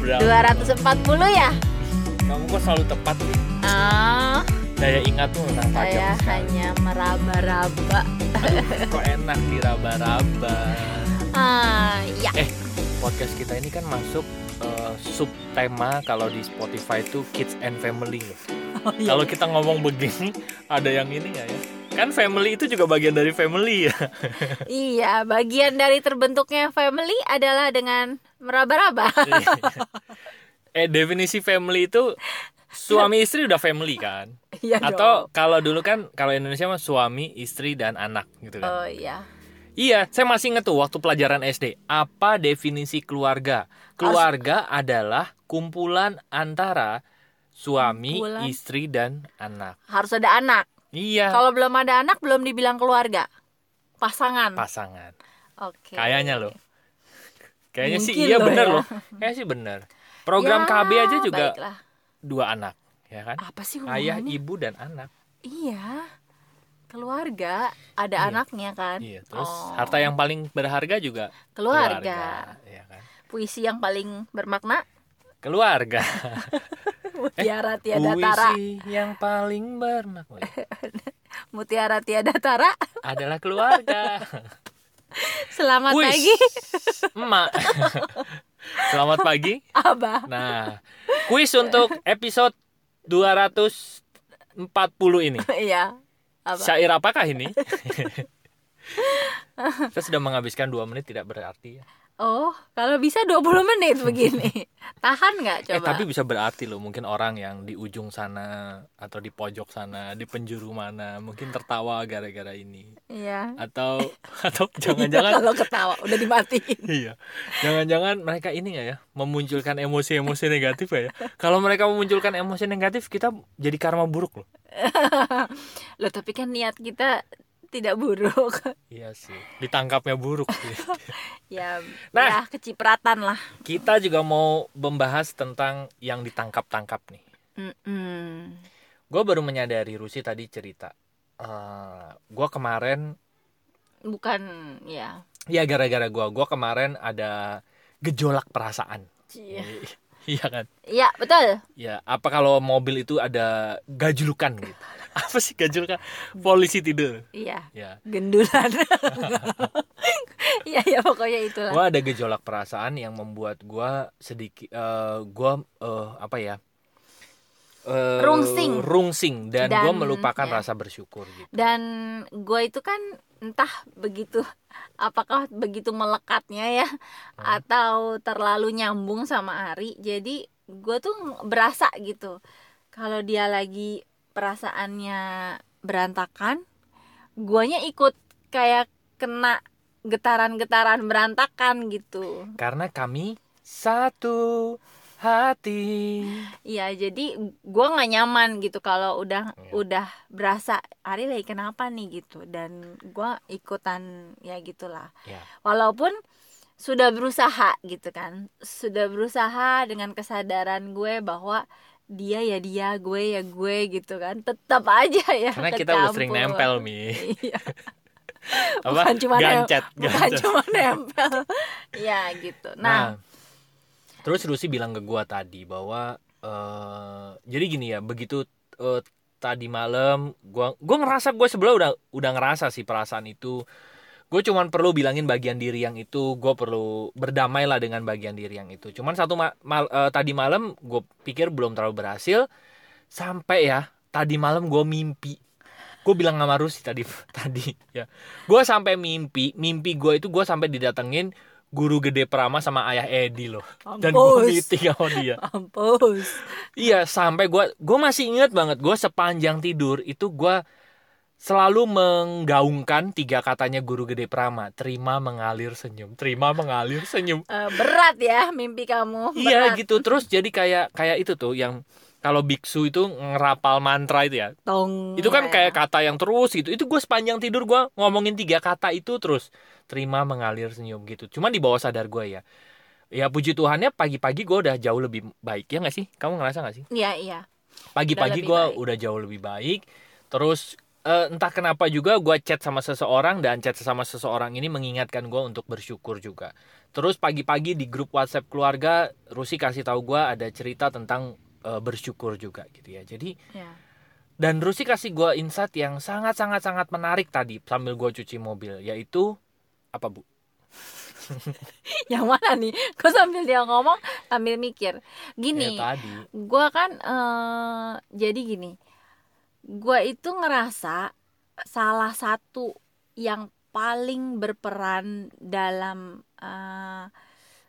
Berapa? 240 ya? Kamu kok selalu tepat sih? Ah, Daya ingat tuh memang tajam saya hanya meraba-raba. Aduh, kok enak diraba-raba. Ah, ya. Eh, podcast kita ini kan masuk eh, subtema kalau di Spotify itu kids and family loh. iya. Kalau kita ngomong begini, ada yang ini nggak ya? Kan family itu juga bagian dari family ya. Iya, bagian dari terbentuknya family adalah dengan meraba-raba. eh definisi family itu suami istri udah family kan? Iya Atau kalau dulu kan kalau Indonesia mah suami, istri dan anak gitu kan. Oh iya. Iya, saya masih inget tuh waktu pelajaran SD. Apa definisi keluarga? Keluarga adalah kumpulan antara suami, Kumpulan. istri dan anak. Harus ada anak. Iya, Kalau belum ada anak belum dibilang keluarga. Pasangan. pasangan. Oke. Kayaknya loh. Kayaknya sih iya loh bener ya. loh. Kayaknya sih bener. Program Ya, KB aja juga baiklah. dua anak, ya kan? Apa sih Ayah, hubungannya? ibu dan anak. Iya. Keluarga ada Iya. anaknya kan. Iya, terus Oh. harta yang paling berharga juga keluarga. ya kan? Puisi yang paling bermakna Keluarga. Mutiara tiada tara. Yang paling bermakna Mutiara tiada tara. adalah keluarga. Selamat Wis, pagi, Emak. Selamat pagi. Abah. Nah, kuis untuk episode 240 ini. Iya. Apa? Syair apakah ini? Saya sudah menghabiskan dua menit tidak berarti ya. Oh, kalau bisa 20 menit begini. Tahan nggak Eh coba? tapi bisa berarti loh mungkin orang yang di ujung sana atau di pojok sana, di penjuru mana mungkin tertawa gara-gara ini. Iya. Atau atau Iya, jangan-jangan kalau ketawa udah dimatiin. iya. Jangan-jangan mereka ini nggak ya memunculkan emosi-emosi negatif ya. Kalau mereka memunculkan emosi negatif kita jadi karma buruk loh. Loh, tapi kan niat kita tidak buruk. Iya sih. Ditangkapnya buruk sih. ya, Nah. ya kecipratan lah. Kita juga mau membahas tentang yang ditangkap-tangkap nih. Mm-mm. Gue baru menyadari Rusi tadi cerita. Eh gue kemarin, Bukan ya. ya gara-gara gue, gue kemarin ada gejolak perasaan. Iya kan? Iya, betul. Ya, apa kalau mobil itu ada gajlukan gitu? Apa sih gajlukan? Polisi tidur. Iya. Ya, Gendulan. Iya, ya pokoknya itulah. gue ada gejolak perasaan yang membuat gue sedikit, eh gue eh, apa ya? Eh, Rungsing. rungsing dan, Dan, gue melupakan ya. rasa bersyukur gitu. Dan gue itu kan entah begitu apakah begitu melekatnya ya Hmm. atau terlalu nyambung sama Ari. Jadi gue tuh berasa gitu kalau dia lagi perasaannya berantakan, guanya ikut kayak kena getaran-getaran berantakan gitu. Karena kami satu hati. Iya, jadi gua nggak nyaman gitu kalau udah Iya. udah berasa Ari lagi kenapa nih gitu dan gua ikutan ya gitulah. Ya. Walaupun sudah berusaha gitu kan. Sudah berusaha dengan kesadaran gue bahwa dia ya dia, gue ya gue gitu kan. Tetap aja ya Karena kita udah sering nempel mi. Iya, Apa? Bukan cuma nem- gancet, bukan cuma nempel. ya gitu. Nah, Nah, terus Rusi bilang ke gua tadi bahwa eh jadi gini ya, begitu eh, tadi malam gua gua ngerasa gue sebelum udah udah ngerasa sih perasaan itu. Gue cuman perlu bilangin bagian diri yang itu, gue perlu berdamai lah dengan bagian diri yang itu. Cuman satu ma- mal- eh, tadi malam gue pikir belum terlalu berhasil sampai ya tadi malam gue mimpi. Gue bilang sama Rusi tadi tadi ya. Gue sampai mimpi, mimpi gue itu gue sampai didatengin guru gede Prama sama ayah Edi loh. Dan gue meeting sama dia. mampus. Iya sampai gue gue masih ingat banget gue sepanjang tidur itu gue selalu menggaungkan tiga katanya guru gede Prama terima mengalir senyum terima mengalir senyum Eh, berat ya mimpi kamu. iya berat. gitu terus jadi kayak kayak itu tuh yang kalau biksu itu ngerapal mantra itu ya Tong. itu kan ya. kayak kata yang terus gitu itu gue sepanjang tidur gue ngomongin tiga kata itu terus terima mengalir senyum gitu. Cuman di bawah sadar gue ya. Ya puji Tuhannya pagi-pagi gue udah jauh lebih baik ya nggak sih? Kamu ngerasa nggak sih? Iya, iya. pagi-pagi gue udah jauh lebih baik. Terus eh, entah kenapa juga gue chat sama seseorang dan chat sama seseorang ini mengingatkan gue untuk bersyukur juga. Terus pagi-pagi di grup WhatsApp keluarga, Rusi kasih tahu gue ada cerita tentang eh, bersyukur juga gitu ya. Jadi ya dan Rusi kasih gue insight yang sangat sangat sangat menarik tadi sambil gue cuci mobil, yaitu apa bu? yang mana nih? Gue sambil dia ngomong sambil mikir. Gini Ya, gue kan eh, jadi gini. Gue itu ngerasa salah satu yang paling berperan dalam eh,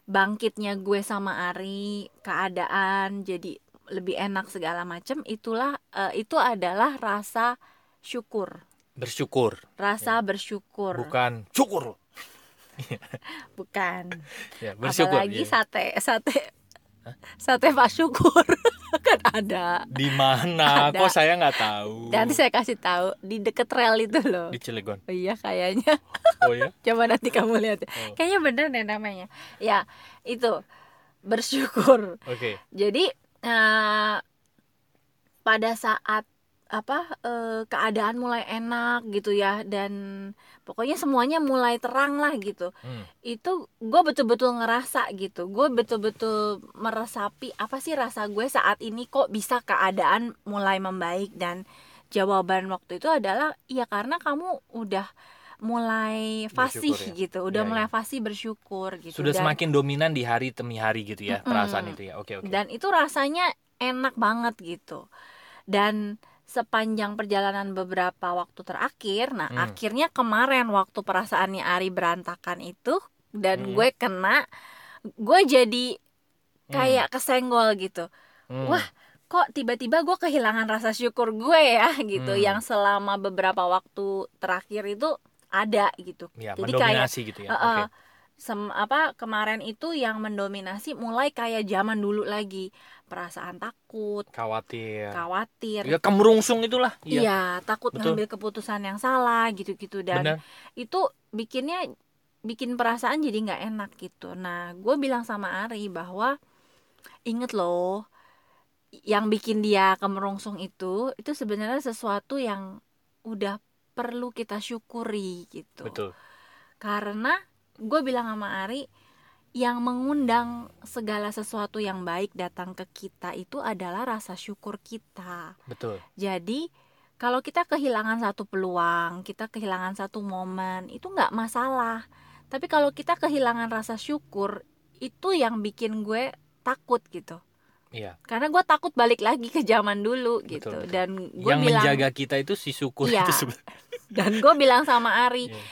bangkitnya gue sama Ari keadaan jadi lebih enak segala macam itulah eh, itu adalah rasa syukur. Bersyukur, rasa bersyukur. Bukan syukur. Bukan Ya, bersyukur. apalagi ya. sate sate sate pak syukur kan ada Di mana? Ada. Kok saya nggak tahu? nanti saya kasih tahu di deket rel itu loh di Cilegon. oh iya kayaknya Oh ya? coba nanti kamu lihat Oh. kayaknya bener deh namanya ya itu bersyukur Oke. jadi eh, pada saat apa eh, keadaan mulai enak gitu ya dan pokoknya semuanya mulai terang lah gitu Hmm. itu gue betul-betul ngerasa gitu gue betul-betul meresapi apa sih rasa gue saat ini kok bisa keadaan mulai membaik dan jawaban waktu itu adalah ya karena kamu udah mulai fasih ya. gitu udah Iya, mulai iya. fasih bersyukur gitu Sudah Dan- semakin dominan di hari demi hari gitu ya Mm-mm. perasaan itu ya. Oke oke. dan itu rasanya enak banget gitu dan sepanjang perjalanan beberapa waktu terakhir nah Hmm. akhirnya kemarin waktu perasaannya Ari berantakan itu dan Hmm. gue kena gue jadi kayak kesenggol gitu Hmm. wah kok tiba-tiba gue kehilangan rasa syukur gue ya gitu Hmm. yang selama beberapa waktu terakhir itu ada gitu ya, jadi kayak gitu ya. Oke. eh, sem apa kemarin itu yang mendominasi mulai kayak zaman dulu lagi perasaan takut Khawatir. khawatir Ya kemerungsung itulah. iya Iya. takut Betul. ngambil keputusan yang salah gitu-gitu dan Benar. itu bikinnya bikin perasaan jadi nggak enak gitu nah gue bilang sama Ari bahwa inget loh yang bikin dia kemerungsung itu itu sebenarnya sesuatu yang udah perlu kita syukuri gitu Betul. karena gue bilang sama Ari yang mengundang segala sesuatu yang baik datang ke kita itu adalah rasa syukur kita Betul. jadi kalau kita kehilangan satu peluang kita kehilangan satu momen itu nggak masalah tapi kalau kita kehilangan rasa syukur itu yang bikin gue takut gitu Iya. karena gue takut balik lagi ke zaman dulu Betul, gitu betul. dan gue Yang bilang menjaga kita itu si syukur Iya. itu sebenarnya. dan gue bilang sama Ari Iya.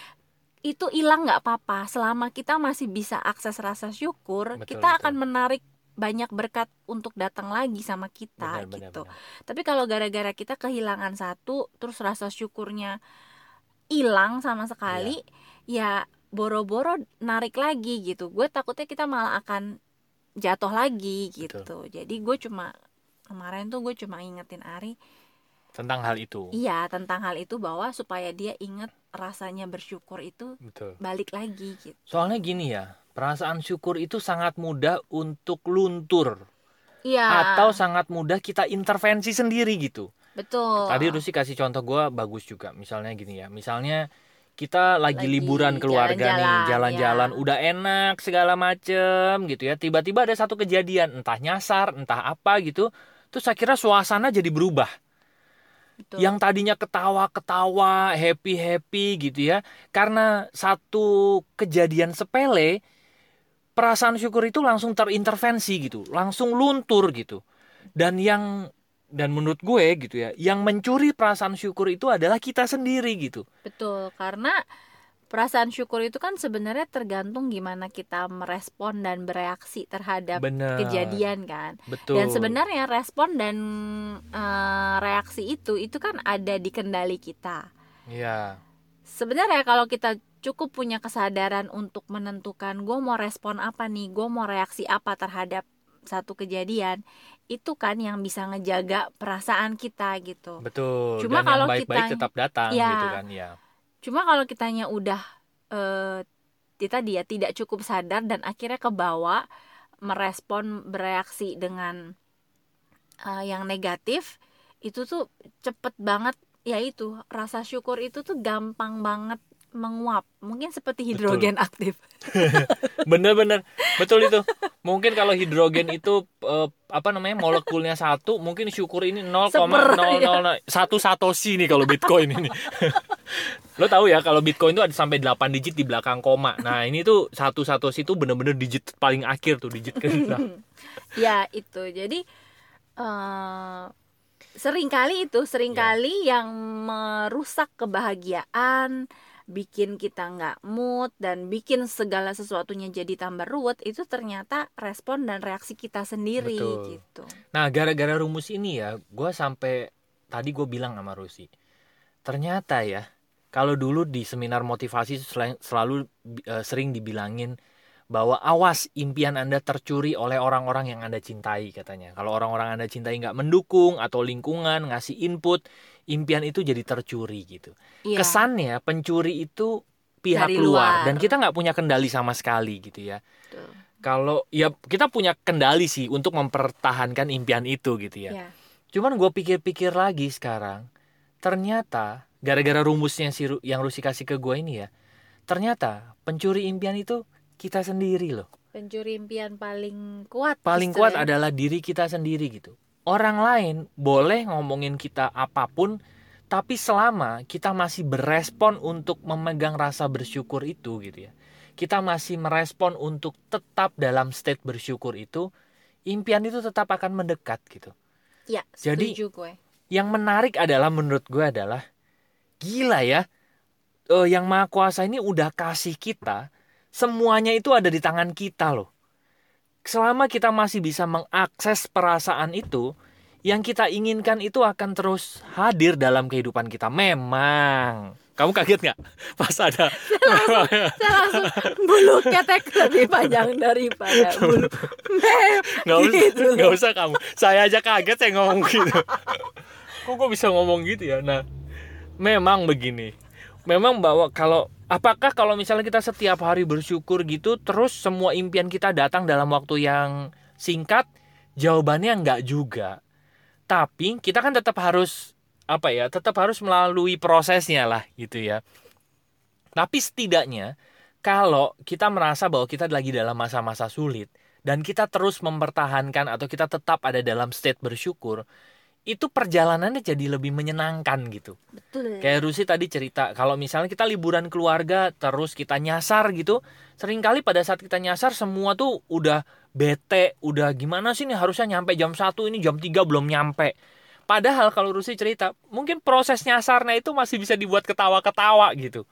Itu hilang nggak apa-apa selama kita masih bisa akses rasa syukur Betul, kita betul. akan menarik banyak berkat untuk datang lagi sama kita Benar, gitu benar. tapi kalau gara-gara kita kehilangan satu terus rasa syukurnya hilang sama sekali Iya. ya boro-boro narik lagi gitu gue takutnya kita malah akan jatuh lagi gitu jadi gue cuma kemarin tuh gue cuma ingetin Ari Tentang hal itu. iya tentang hal itu bahwa supaya dia inget rasanya bersyukur itu Betul. balik lagi gitu Soalnya gini ya, perasaan syukur itu sangat mudah untuk luntur iya atau sangat mudah kita intervensi sendiri gitu. betul Tadi Rusi kasih contoh gua bagus juga. Misalnya gini ya, misalnya kita lagi, Lagi liburan keluarga nih, jalan-jalan, jalan-jalan, ya. udah enak segala macem gitu ya. Tiba-tiba ada satu kejadian, entah nyasar, entah apa gitu. Terus akhirnya suasana jadi berubah. Betul. Yang tadinya ketawa-ketawa, happy-happy gitu ya. Karena satu kejadian sepele, perasaan syukur itu langsung terintervensi gitu, langsung luntur gitu. Dan yang dan menurut gue gitu ya, yang mencuri perasaan syukur itu adalah kita sendiri gitu. betul karena perasaan syukur itu kan sebenarnya tergantung gimana kita merespon dan bereaksi terhadap Bener. kejadian kan Betul. dan sebenarnya respon dan eh, reaksi itu itu kan ada di kendali kita Iya, sebenarnya kalau kita cukup punya kesadaran untuk menentukan gue mau respon apa nih gue mau reaksi apa terhadap satu kejadian itu kan yang bisa ngejaga perasaan kita gitu betul. Cuma Dan kalau yang baik-baik kita- tetap datang Iya. gitu kan, ya. Cuma kalau kitanya udah eh kita dia tidak cukup sadar dan akhirnya kebawa merespon bereaksi dengan eh, yang negatif itu tuh cepet banget. Ya itu rasa syukur itu tuh gampang banget menguap. Mungkin seperti hidrogen aktif. Bener-bener. Betul itu. Mungkin kalau hidrogen itu eh, apa namanya molekulnya satu, mungkin syukur ini 0,001 satoshi nih kalau Bitcoin ini. Lo tahu ya kalau Bitcoin itu ada sampai 8 digit di belakang koma. Nah ini tuh satu satoshi itu bener-bener digit paling akhir tuh digit ke ya itu. Jadi eh sering kali itu sering kali yang merusak kebahagiaan bikin kita nggak mood dan bikin segala sesuatunya jadi tambah ruwet itu ternyata respon dan reaksi kita sendiri Betul. gitu Nah gara-gara rumus ini ya, gue sampai tadi gue bilang sama Rusi, ternyata ya kalau dulu di seminar motivasi sel- selalu eh, sering dibilangin bahwa awas impian anda tercuri oleh orang-orang yang anda cintai katanya. Kalau orang-orang anda cintai nggak mendukung atau lingkungan ngasih input, impian itu jadi tercuri gitu. Iya. Kesannya pencuri itu pihak Dari luar luar. dan kita nggak punya kendali sama sekali gitu ya Betul. kalau ya kita punya kendali sih untuk mempertahankan impian itu gitu ya. Ya. Cuman gue pikir-pikir lagi sekarang, ternyata gara-gara rumusnya si yang Rusi kasih ke gue ini ya, ternyata pencuri impian itu kita sendiri loh. pencuri impian paling kuat Paling justru kuat ya. adalah diri kita sendiri gitu. Orang lain boleh ngomongin kita apa pun, tapi selama kita masih berespon untuk memegang rasa bersyukur itu gitu ya. Kita masih merespon untuk tetap dalam state bersyukur itu, impian itu tetap akan mendekat gitu. ya Jadi- gue yang menarik adalah menurut gue adalah gila ya eh, yang maha kuasa ini udah kasih kita semuanya itu ada di tangan kita loh. Selama kita masih bisa mengakses perasaan itu yang kita inginkan itu akan terus hadir dalam kehidupan kita. Memang. Kamu kaget nggak? Pas ada saya langsung bulu ketek lebih panjang daripada bulu nggak usah Gitu nggak usah kamu. Saya aja kaget saya ngomong gitu. Kok kok bisa ngomong gitu ya? Nah memang begini. Memang bahwa kalau apakah kalau misalnya kita setiap hari bersyukur gitu terus semua impian kita datang dalam waktu yang singkat? Jawabannya enggak juga. Tapi kita kan tetap harus apa ya tetap harus melalui prosesnya lah gitu ya. Tapi setidaknya kalau kita merasa bahwa kita lagi dalam masa-masa sulit dan kita terus mempertahankan atau kita tetap ada dalam state bersyukur, itu perjalanannya jadi lebih menyenangkan gitu. betul Kayak Rusi tadi cerita, kalau misalnya kita liburan keluarga terus kita nyasar gitu, sering kali pada saat kita nyasar semua tuh udah bete, udah gimana sih nih harusnya nyampe jam 1 ini jam 3 belum nyampe. Padahal kalau Rusi cerita, mungkin proses nyasarnya itu masih bisa dibuat ketawa-ketawa gitu.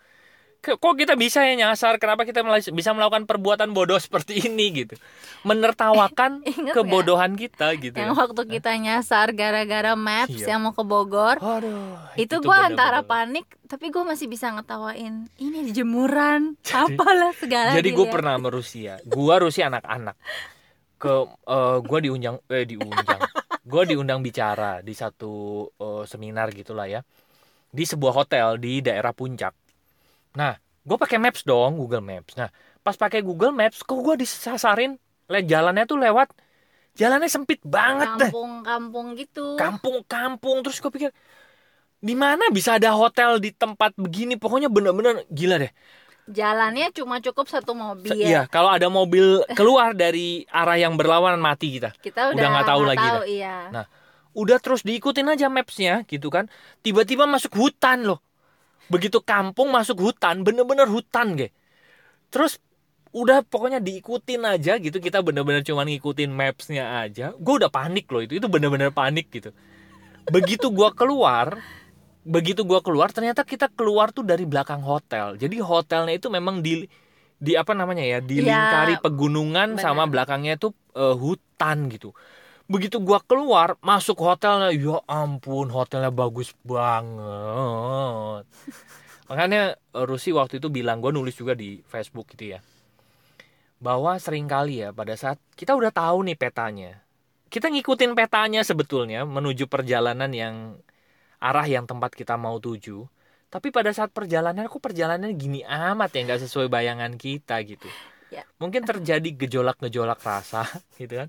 Kok kita bisa ya nyasar? Kenapa kita bisa melakukan perbuatan bodoh seperti ini gitu? Menertawakan nggak? kebodohan kita gitu. yang ya. waktu kita nyasar gara-gara maps Iya. yang mau ke Bogor Aduh, itu tuh gue antara panik tapi gue masih bisa ngetawain ini jemuran Jadi- apalah segala Jadi gue pernah sama Rusia. Gue Rusia anak-anak. Ke eh gue diundang eh diundang. gue diundang bicara di satu eh, seminar gitulah ya. Di sebuah hotel di daerah Puncak. Nah, gue pakai Maps dong, Google Maps. Nah, pas pakai Google Maps, kok gue disasarin le jalannya tuh lewat jalannya sempit banget deh. kampung-kampung gitu Kampung-kampung terus gue pikir di mana bisa ada hotel di tempat begini pokoknya bener-bener gila deh jalannya cuma cukup satu mobil Iya, kalau ada mobil keluar dari arah yang berlawanan mati kita. kita Udah udah nggak tahu lagi dah. iya Nah, Udah terus diikutin aja mapsnya gitu kan. Tiba-tiba masuk hutan loh. Begitu kampung masuk hutan, bener-bener hutan ge. Terus udah pokoknya diikutin aja gitu. Kita bener-bener cuma ngikutin mapsnya aja. Gue udah panik loh itu. Itu bener-bener panik gitu. Begitu gua keluar, begitu gua keluar ternyata kita keluar tuh dari belakang hotel. Jadi hotelnya itu memang di di apa namanya ya dilingkari Ya, pegunungan benar. sama belakangnya itu eh, hutan gitu begitu gua keluar masuk hotelnya ya ampun hotelnya bagus banget. Makanya eh, Rusi waktu itu bilang gue nulis juga di Facebook gitu ya bahwa sering kali ya pada saat kita udah tahu nih petanya kita ngikutin petanya sebetulnya menuju perjalanan yang arah yang tempat kita mau tuju tapi pada saat perjalanan kok perjalanan gini amat ya nggak sesuai bayangan kita gitu. Ya. mungkin terjadi gejolak-gejolak rasa gitu kan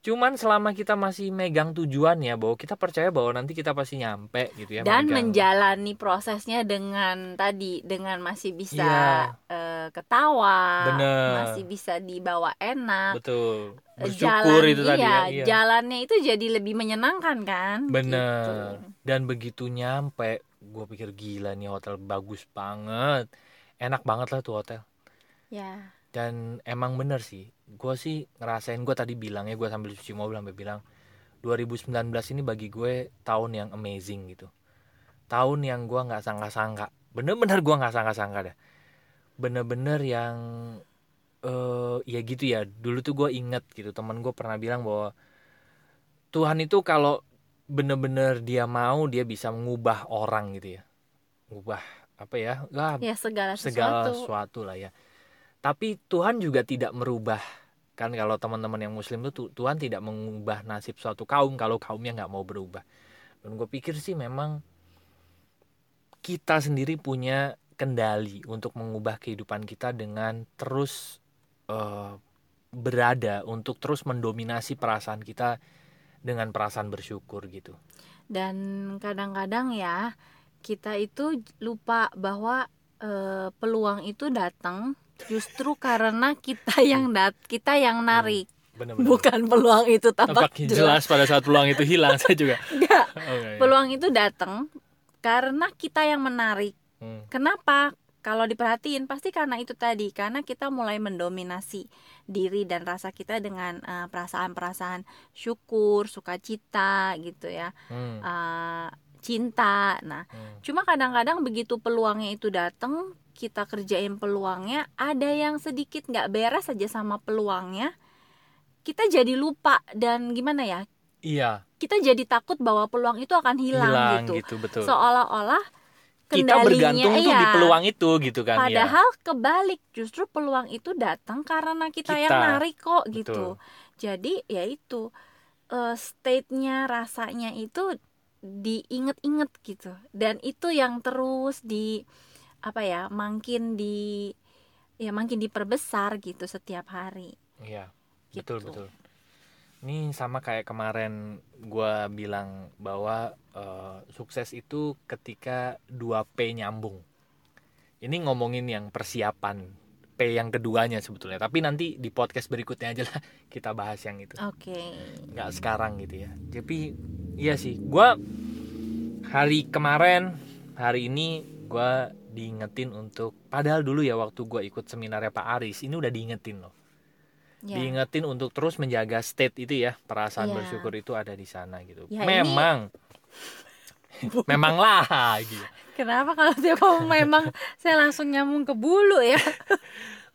cuman selama kita masih megang tujuan ya bahwa kita percaya bahwa nanti kita pasti nyampe gitu ya dan megang- menjalani prosesnya dengan tadi dengan masih bisa Iya. eh, ketawa Bener. masih bisa dibawa enak betul Eh, bersyukur jalan- itu tadi iya, ya iya. jalannya itu jadi lebih menyenangkan kan bener gitu. dan begitu nyampe gue pikir gila nih hotel bagus banget enak banget lah tuh hotel ya dan emang bener sih gue sih ngerasain gue tadi bilang ya gue sambil cuci mobil sampai bilang 2019 ini bagi gue tahun yang amazing gitu. Tahun yang gue nggak sangka-sangka. Bener-bener gue nggak sangka-sangka dah bener-bener yang eh ya gitu ya. Dulu tuh gue inget gitu teman gue pernah bilang bahwa Tuhan itu kalau bener-bener dia mau dia bisa mengubah orang gitu ya. Mengubah apa ya Nggak, ya segala segala sesuatu. sesuatu lah ya. Tapi Tuhan juga tidak merubah kan kalau teman-teman yang Muslim itu Tu- Tuhan tidak mengubah nasib suatu kaum kalau kaumnya nggak mau berubah. Dan gue pikir sih memang kita sendiri punya kendali untuk mengubah kehidupan kita dengan terus eh, berada untuk terus mendominasi perasaan kita dengan perasaan bersyukur gitu. dan kadang-kadang ya kita itu lupa bahwa eh, peluang itu datang justru karena kita yang dat kita yang narik Benar-benar. bukan peluang itu tampak Tampak jelas pada saat peluang itu hilang saya juga. Enggak, Oke. peluang itu datang karena kita yang menarik Hmm. Kenapa? Kalau diperhatiin pasti karena itu tadi, karena kita mulai mendominasi diri dan rasa kita dengan eh, perasaan-perasaan syukur, sukacita gitu ya, Hmm. eh, cinta. Nah, Hmm. cuma kadang-kadang begitu peluangnya itu datang, kita kerjain peluangnya, ada yang sedikit nggak beres aja sama peluangnya, kita jadi lupa dan gimana ya? Iya, Kita jadi takut bahwa peluang itu akan hilang, hilang gitu. gitu, betul. Seolah-olah Kita bergantung tuh di iya. peluang itu gitu kan ya. Padahal kebalik, justru peluang itu datang karena kita, yang Kita. narik kok Betul. gitu. Jadi ya itu eh, state-nya rasanya itu diinget-inget gitu. Dan itu yang terus di apa ya, makin di ya makin diperbesar gitu setiap hari. Iya, betul Gitu. betul. Ini sama kayak kemarin gua bilang bahwa eh, sukses itu ketika 2P nyambung. Ini ngomongin yang persiapan P yang keduanya sebetulnya. Tapi nanti di podcast berikutnya aja lah kita bahas yang itu. Oke. nggak sekarang gitu ya tapi iya sih gua hari kemarin hari ini gua diingetin untuk padahal dulu ya waktu gua ikut seminarnya Pak Aris ini udah diingetin loh Ya. diingetin untuk terus menjaga state itu ya perasaan Iya. bersyukur itu ada di sana gitu Ya, ini- memang memang lagi Kenapa kalau tiap kamu memang saya langsung nyambung ke bulu ya?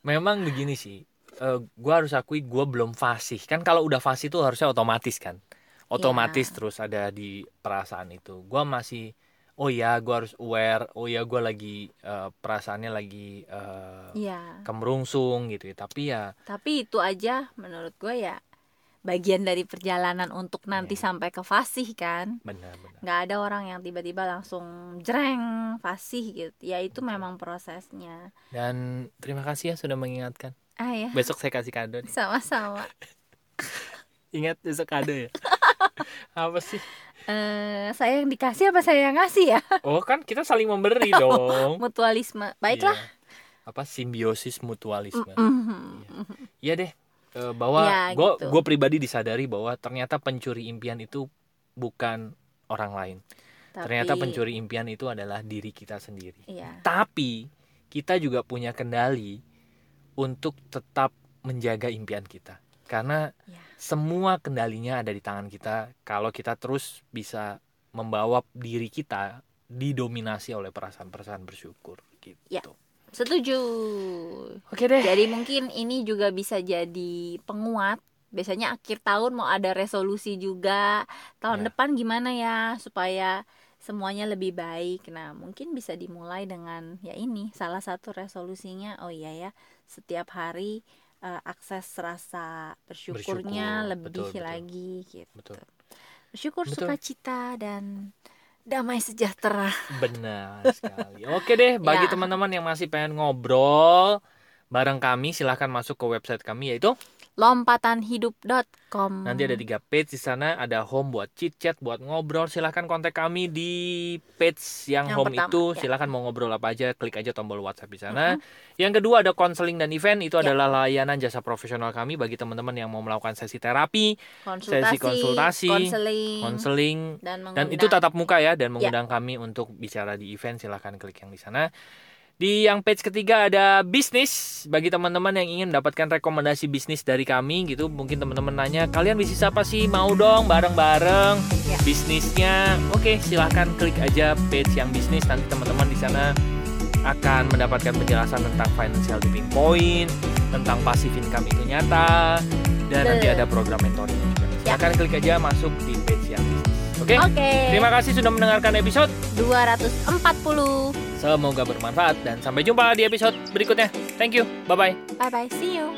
memang begini sih eh, gua harus akui gua belum fasih kan kalau udah fasih itu harusnya otomatis kan otomatis Iya. terus ada di perasaan itu gua masih oh ya gua harus aware oh ya gua lagi eh, perasaannya lagi eh, Iya. kemerungsung gitu ya tapi ya Tapi itu aja menurut gue ya bagian dari perjalanan untuk nanti Iya. sampai ke fasih kan. benar-benar Nggak ada orang yang tiba-tiba langsung jreng fasih gitu. Ya itu memang prosesnya. dan terima kasih ya sudah mengingatkan Ah ya, besok saya kasih kado sama-sama. ingat besok kado ya apa sih Eh, saya yang dikasih apa saya yang ngasih ya? oh kan kita saling memberi dong Mutualisme. Baiklah. Iya. apa simbiosis mutualisme. Iya deh, eh, bahwa Ya, gue gitu. pribadi disadari bahwa ternyata pencuri impian itu bukan orang lain. Ternyata Tapi- pencuri impian itu adalah diri kita sendiri. Iya. Tapi kita juga punya kendali untuk tetap menjaga impian kita. Karena Ya. semua kendalinya ada di tangan kita kalau kita terus bisa membawa diri kita didominasi oleh perasaan-perasaan bersyukur gitu. Ya. Setuju. Oke deh. Jadi mungkin ini juga bisa jadi penguat. Biasanya akhir tahun mau ada resolusi juga. Tahun Ya. depan gimana ya supaya semuanya lebih baik. Nah, mungkin bisa dimulai dengan ya ini salah satu resolusinya. Oh iya ya, setiap hari eh, akses rasa bersyukurnya Bersyukur, lebih betul, betul. lagi gitu. Betul. Bersyukur Betul. sukacita dan damai sejahtera. Benar sekali. Oke deh, bagi Ya. teman-teman yang masih pengen ngobrol bareng kami, silahkan masuk ke website kami yaitu lompatanhidup.com. Nanti ada tiga page di sana, ada home buat chit chat, buat ngobrol. Silahkan kontak kami di page yang, Yang home pertama, itu. ya. Silahkan mau ngobrol apa aja, klik aja tombol WhatsApp di sana. Yang kedua ada konseling dan event. Itu Ya. adalah layanan jasa profesional kami bagi teman-teman yang mau melakukan sesi terapi, konsultasi, sesi konsultasi, konseling, konseling, dan dan itu tatap muka ya dan Ya. mengundang kami untuk bicara di event silahkan klik yang di sana di yang page ketiga ada bisnis bagi teman-teman yang ingin mendapatkan rekomendasi bisnis dari kami gitu mungkin teman-teman nanya kalian bisnis apa sih mau dong bareng-bareng Ya. bisnisnya oke silahkan klik aja page yang bisnis nanti teman-teman di sana akan mendapatkan penjelasan tentang financial tipping point tentang passive income itu nyata dan nanti Betul. ada program mentoring juga Ya. silahkan klik aja masuk di page oke Oke. Terima kasih sudah mendengarkan episode. 240. Semoga bermanfaat dan sampai jumpa di episode berikutnya. Thank you. Bye bye. Bye bye. See you.